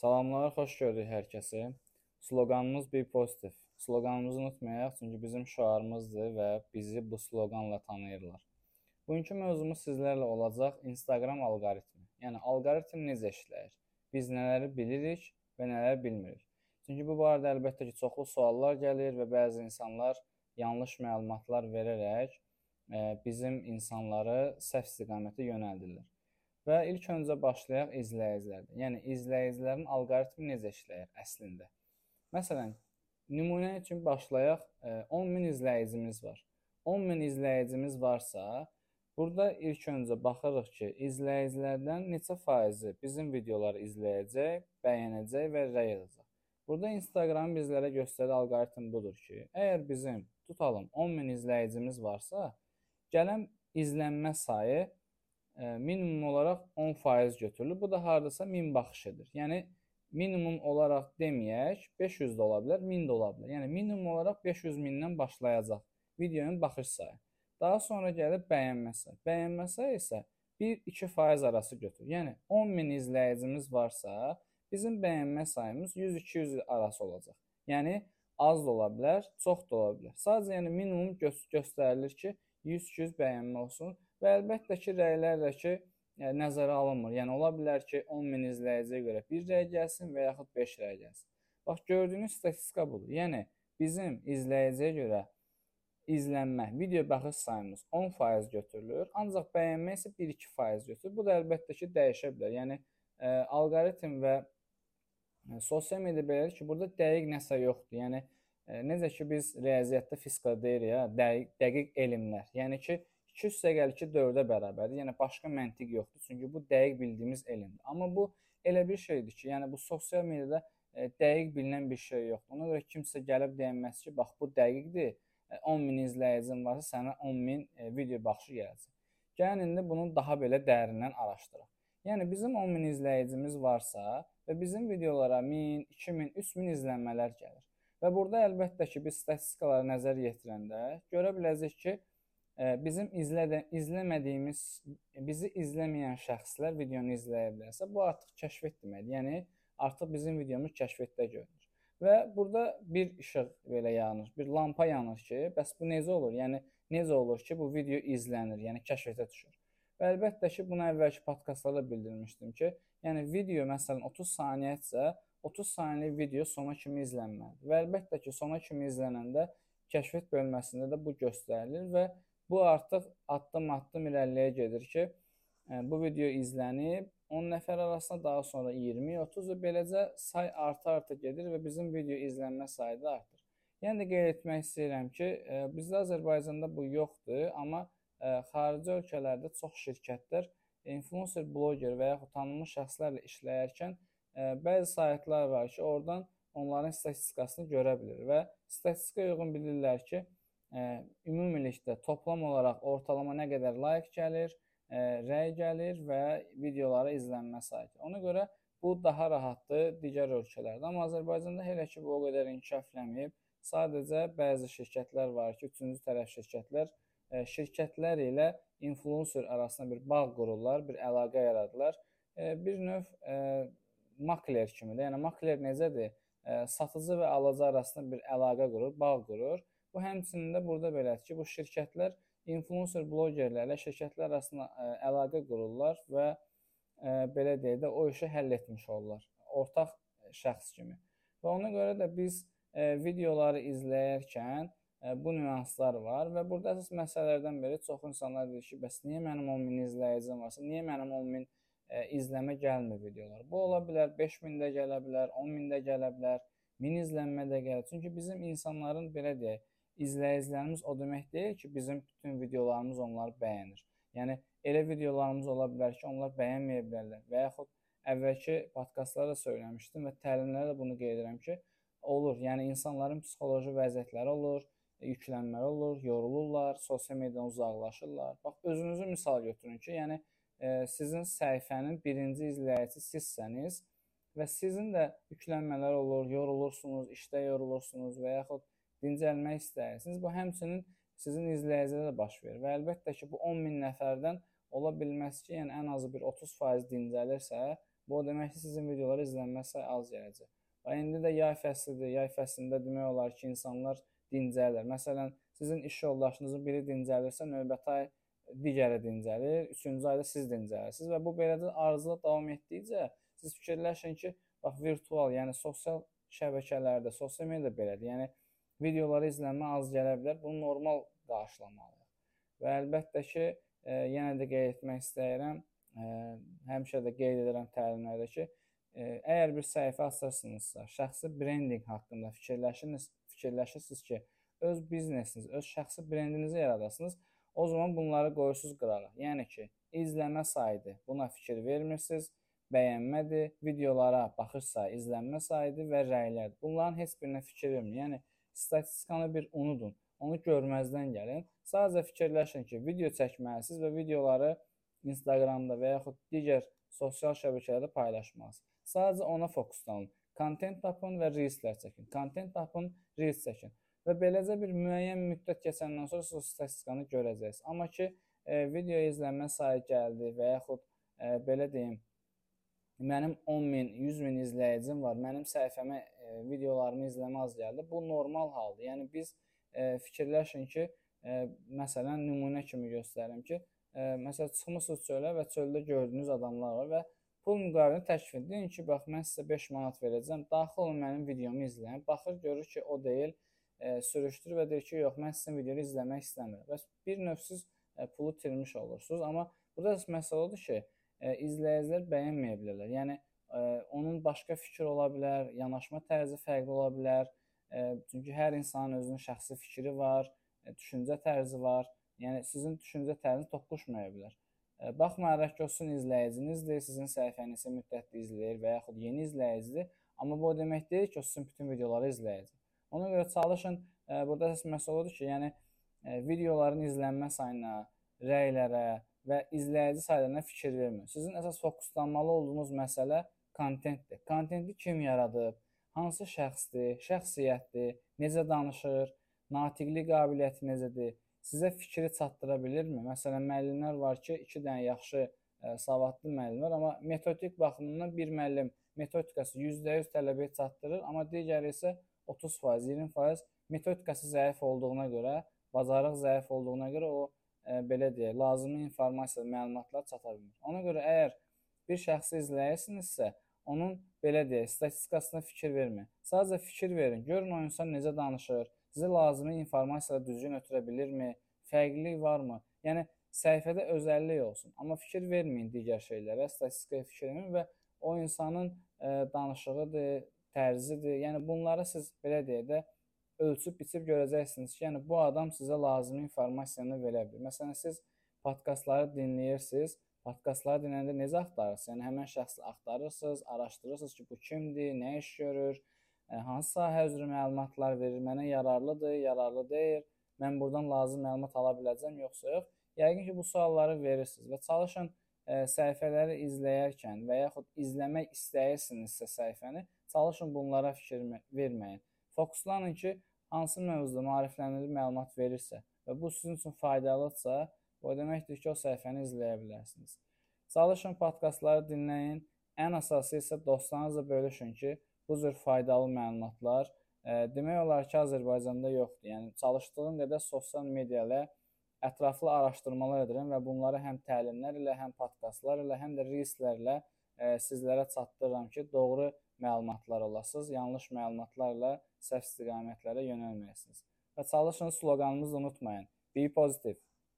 Salamlar, xoş gördük hər kəsi. Sloqanımız bir pozitiv. Sloqanımızı unutmayaq, çünki bizim şüarımızdır və bizi bu sloqanla tanıyırlar. Bugünkü mövzumuz sizlərlə olacaq Instagram alqoritmi. Yəni alqoritm necə işləyir? Biz nələri bilirik və nələri bilmirik? Çünki bu barədə əlbəttə ki, çoxlu suallar gəlir və bəzi insanlar yanlış məlumatlar verərək e, bizim insanları səhv istiqamətə yönəldirlər. Və ilk öncə başlayaq izləyicilərdən. Yəni izləyicilərin alqoritmi necə işləyir əslində? Məsələn, nümunə üçün başlayaq. 10 e, izləyicimiz var. 10 min izləyicimiz varsa, burada ilk öncə baxırıq ki, izləyicilərdən neçə faizi bizim videoları izləyəcək, bəyənəcək və rəy yazacaq. Burada Instagram bizlərə göstərdiyi alqoritm budur ki, əgər bizim tutalım 10 min izləyicimiz varsa, gələn izlənmə sayı minimum olaraq 10% götürülür. Bu da hardasa 1000 baxışıdır. Yəni minimum olaraq deməyək, 500 də ola bilər, 1000 də ola bilər. Yəni minimum olaraq 500 mindən başlayacaq videonun baxış sayı. Daha sonra gəlir bəyənmə sayı. Bəyənmə sayı isə 1-2% arası götürür. Yəni 10 min izləyicimiz varsa, bizim bəyənmə sayımız 100-200 arası olacaq. Yəni az da ola bilər, çox da ola bilər. Sadəcə yəni minimum gö göstərilir ki, 100-200 bəyənmə olsun Və əlbəttə ki, rəylər də ki, yəni, nəzərə alınmır. Yəni ola bilər ki, 10 min izləyiciyə görə 1 rəy gəlsin və yaxud 5 rəy gəlsin. Bax gördüyünüz statistika budur. Yəni bizim izləyiciyə görə izlənmə, video baxış sayımız 10% götürülür, ancaq bəyənmə isə 1-2% götürülür. Bu da əlbəttə ki, dəyişə bilər. Yəni e, alqoritm və e, sosial media belədir ki, burada dəqiq nəsə yoxdur. Yəni e, necə ki biz riyaziyyatda fizika deyirik ya, dəqiq, dəqiq elmlər. Yəni ki 2 üstə gəlir ki, 4-ə bərabərdir. Yəni başqa məntiq yoxdur. Çünki bu dəqiq bildiyimiz elmdir. Amma bu elə bir şeydir ki, yəni bu sosial mediada e, dəqiq bilinən bir şey yoxdur. Ona görə kimsə gəlib deyənməz ki, bax bu dəqiqdir. E, 10 min izləyicin varsa sənə 10 min e, video baxışı gələcək. Gəlin indi bunu daha belə dərindən araşdıraq. Yəni bizim 10 min izləyicimiz varsa və bizim videolara 1000, 2000, 3000 izlənmələr gəlir. Və burada əlbəttə ki, biz statistikalara nəzər yetirəndə görə biləcəyik ki, bizim izlədə, izləmədiyimiz, bizi izləməyən şəxslər videonu izləyə bilərsə, bu artıq kəşfiyyat deməkdir. Yəni artıq bizim videomuz kəşfiyyatda görünür. Və burada bir işıq belə yanır, bir lampa yanır ki, bəs bu necə olur? Yəni necə olur ki, bu video izlənir, yəni kəşfiyyata düşür. Və əlbəttə ki, bunu əvvəlki podkastlarda bildirmişdim ki, yəni video məsələn 30 saniyədirsə, 30 saniyəlik video sona kimi izlənməlidir. Və əlbəttə ki, sona kimi izlənəndə kəşfiyyat bölməsində də bu göstərilir və Bu artıq addım-addım irəliləyə gedir ki, e, bu video izlənib 10 nəfər arasında daha sonra 20, 30 və beləcə say arta-arta gedir və bizim video izlənmə sayı da artır. Yəni də qeyd etmək istəyirəm ki, e, bizdə Azərbaycanda bu yoxdur, amma e, xarici ölkələrdə çox şirkətlər influencer, bloger və yaxud tanınmış şəxslərlə işləyərkən bəzi saytlar var ki, oradan onların statistikasını görə bilir və statistikaya uyğun bilirlər ki, ümumilikdə toplam olaraq ortalama nə qədər like gəlir, rəy gəlir və videolara izlənmə sayı. Ona görə bu daha rahatdır digər ölkələrdə. Amma Azərbaycanda hələ ki bu o qədər inkişaf eləməyib. Sadəcə bəzi şirkətlər var ki, üçüncü tərəf şirkətlər şirkətlər ilə influencer arasında bir bağ qururlar, bir əlaqə yaradırlar. Bir növ makler kimidir. Yəni makler necədir? Satıcı və alıcı arasında bir əlaqə qurur, bağ qurur Bu həmçinin də burada belədir ki, bu şirkətlər influencer blogerlərlə şirkətlər arasında ə, e, əlaqə qururlar və ə, e, belə deyək də o işi həll etmiş olurlar ortaq şəxs kimi. Və ona görə də biz ə, e, videoları izləyərkən ə, bu nüanslar var və burada əsas məsələlərdən biri çox insanlar deyir ki, bəs niyə mənim 10 min izləyicim varsa, niyə mənim 10 min ə, izləmə gəlmir videolar? Bu ola bilər 5000 də gələ bilər, 10 min də gələ bilər, 1000 izlənmə də gəlir. Çünki bizim insanların belə deyək, izləyicilərimiz o demək deyil ki, bizim bütün videolarımız onları bəyənir. Yəni elə videolarımız ola bilər ki, onlar bəyənməyə bilərlər və yaxud əvvəlki podkastlarda söyləmişdim və təlimlərdə bunu qeyd edirəm ki, olur. Yəni insanların psixoloji vəziyyətləri olur, yüklənmələr olur, yorulurlar, sosial mediadan uzaqlaşırlar. Bax özünüzü misal götürün ki, yəni e, sizin səhifənin birinci izləyicisi sizsəniz və sizin də yüklənmələr olur, yorulursunuz, işdə yorulursunuz və yaxud dincəlmək istəyirsiniz. Bu həmçinin sizin izləyicilərə də baş verir və əlbəttə ki, bu 10 min nəfərdən ola bilməz ki, yəni ən azı bir 30% dincəlirsə, Bu o deməkdir sizin videolar izlənmə sayı az gələcək. Və indi də yay fəslidir. Yay fəslində demək olar ki, insanlar dincəlir. Məsələn, sizin iş yoldaşınızın biri dincəlirsə, növbəti ay digəri dincəlir, üçüncü ayda siz dincəlirsiniz və bu beləcə arzuda davam etdikcə siz fikirləşin ki, bax virtual, yəni sosial şəbəkələrdə, sosial mediada belədir. Yəni videoları izlənmə az gələ bilər. Bunu normal qarşılamalıyıq. Və əlbəttə ki, e, yenə də qeyd etmək istəyirəm, e, həmişə də qeyd edirəm təlimlərdə ki, e, əgər bir səhifə açırsınızsa, şəxsi brendinq haqqında fikirləşiniz, fikirləşirsiniz ki, öz biznesiniz, öz şəxsi brendinizi yaradasınız, o zaman bunları qoyursunuz qırağa. Yəni ki, izləmə sayıdır. Buna fikir vermirsiniz, bəyənmədir, videolara baxış sayı, izlənmə sayıdır və rəylərdir. Bunların heç birinə fikir verməyin. Yəni statistikanı bir unudun. Onu görməzdən gəlin. Sadəcə fikirləşin ki, video çəkməlisiniz və videoları Instagramda və yaxud digər sosial şəbəkələrdə paylaşmalısınız. Sadəcə ona fokuslanın. Kontent tapın və reelslər çəkin. Kontent tapın, reels çəkin. Və beləcə bir müəyyən müddət keçəndən sonra siz statistikanı görəcəksiniz. Amma ki, e, video izlənmə sayı gəldi və yaxud e, belə deyim, mənim 10 min, 100 min izləyicim var, mənim səhifəmə videolarımı izləmə az gəldi. Bu normal haldır. Yəni biz e, fikirləşin ki, e, məsələn, nümunə kimi göstərim ki, e, məsələn, çıxmısınız çölə və çöldə gördüyünüz adamlar var və pul müqabilində təklif edin ki, bax mən sizə 5 manat verəcəm, daxil olun mənim videomu izləyin. Baxır, görür ki, o deyil, e, sürüşdürür və deyir ki, yox, mən sizin videonu izləmək istəmirəm. Bəs bir növ siz e, pulu itirmiş olursunuz. Amma burada məsələ odur ki, e, izləyicilər bəyənməyə bilərlər. Yəni e, onun başqa fikir ola bilər, yanaşma tərzi fərqli ola bilər. Çünki hər insanın özünün şəxsi fikri var, düşüncə tərzi var. Yəni sizin düşüncə tərziniz toqquşmaya bilər. Baxmayaraq ki, o sizin izləyicinizdir, sizin səhifənizi müddətli izləyir və yaxud yeni izləyicidir, amma bu o demək deyil ki, o sizin bütün videoları izləyəcək. Ona görə çalışın, burada əsas məsələ odur ki, yəni videoların izlənmə sayına, rəylərə və izləyici saylarına fikir verməyin. Sizin əsas fokuslanmalı olduğunuz məsələ kontentdir. Kontenti kim yaradıb? hansı şəxsdir, şəxsiyyətdir, necə danışır, natiqlik qabiliyyəti necədir, sizə fikri çatdıra bilirmi? Məsələn, müəllimlər var ki, 2 dənə yaxşı ə, e, savadlı müəllim var, amma metodik baxımından bir müəllim metodikası %100 tələbəyə çatdırır, amma digəri isə 30%, 20% metodikası zəif olduğuna görə, bacarıq zəif olduğuna görə o ə, e, belə deyək, lazımi informasiya, məlumatlar çata bilmir. Ona görə əgər bir şəxsi izləyirsinizsə, onun belə deyək, statistikasına fikir verməyin. Sadəcə fikir verin, görün o insan necə danışır, sizə lazımi informasiyaları düzgün ötürə bilirmi, fərqlilik varmı? Yəni səhifədə özəllik olsun, amma fikir verməyin digər şeylərə, statistikaya fikir verməyin və o insanın ə, e, danışığıdır, tərzidir. Yəni bunları siz belə deyək də ölçüb biçib görəcəksiniz ki, yəni bu adam sizə lazımi informasiyanı verə bilər. Məsələn, siz podkastları dinləyirsiniz, podkastları dinləyəndə necə axtarırsınız? Yəni həmin şəxsi axtarırsınız, araşdırırsınız ki, bu kimdir, nə iş görür, e, hansı sahə üzrə məlumatlar verir, mənə yararlıdır, yararlı deyil, mən buradan lazım məlumat ala biləcəm yoxsa yox? Yəqin ki, bu sualları verirsiniz və çalışın ə, e, səhifələri izləyərkən və yaxud izləmək istəyirsinizsə səhifəni, çalışın bunlara fikir verməyin. Fokuslanın ki, hansı mövzuda maarifləndirici məlumat verirsə və bu sizin üçün faydalıdırsa, O deməkdir ki, o səhifəni izləyə bilərsiniz. Çalışın podkastları dinləyin. Ən əsası isə dostlarınızla bölüşün ki, bu cür faydalı məlumatlar e, demək olar ki, Azərbaycanda yoxdur. Yəni çalışdığım qədər sosial media ilə ətraflı araşdırmalar edirəm və bunları həm təlimlər ilə, həm podkastlar ilə, həm də reelslərlə e, sizlərə çatdırıram ki, doğru məlumatlar olasınız, yanlış məlumatlarla səhv istiqamətlərə yönəlməyəsiniz. Və çalışın sloqanımızı unutmayın. Be positive.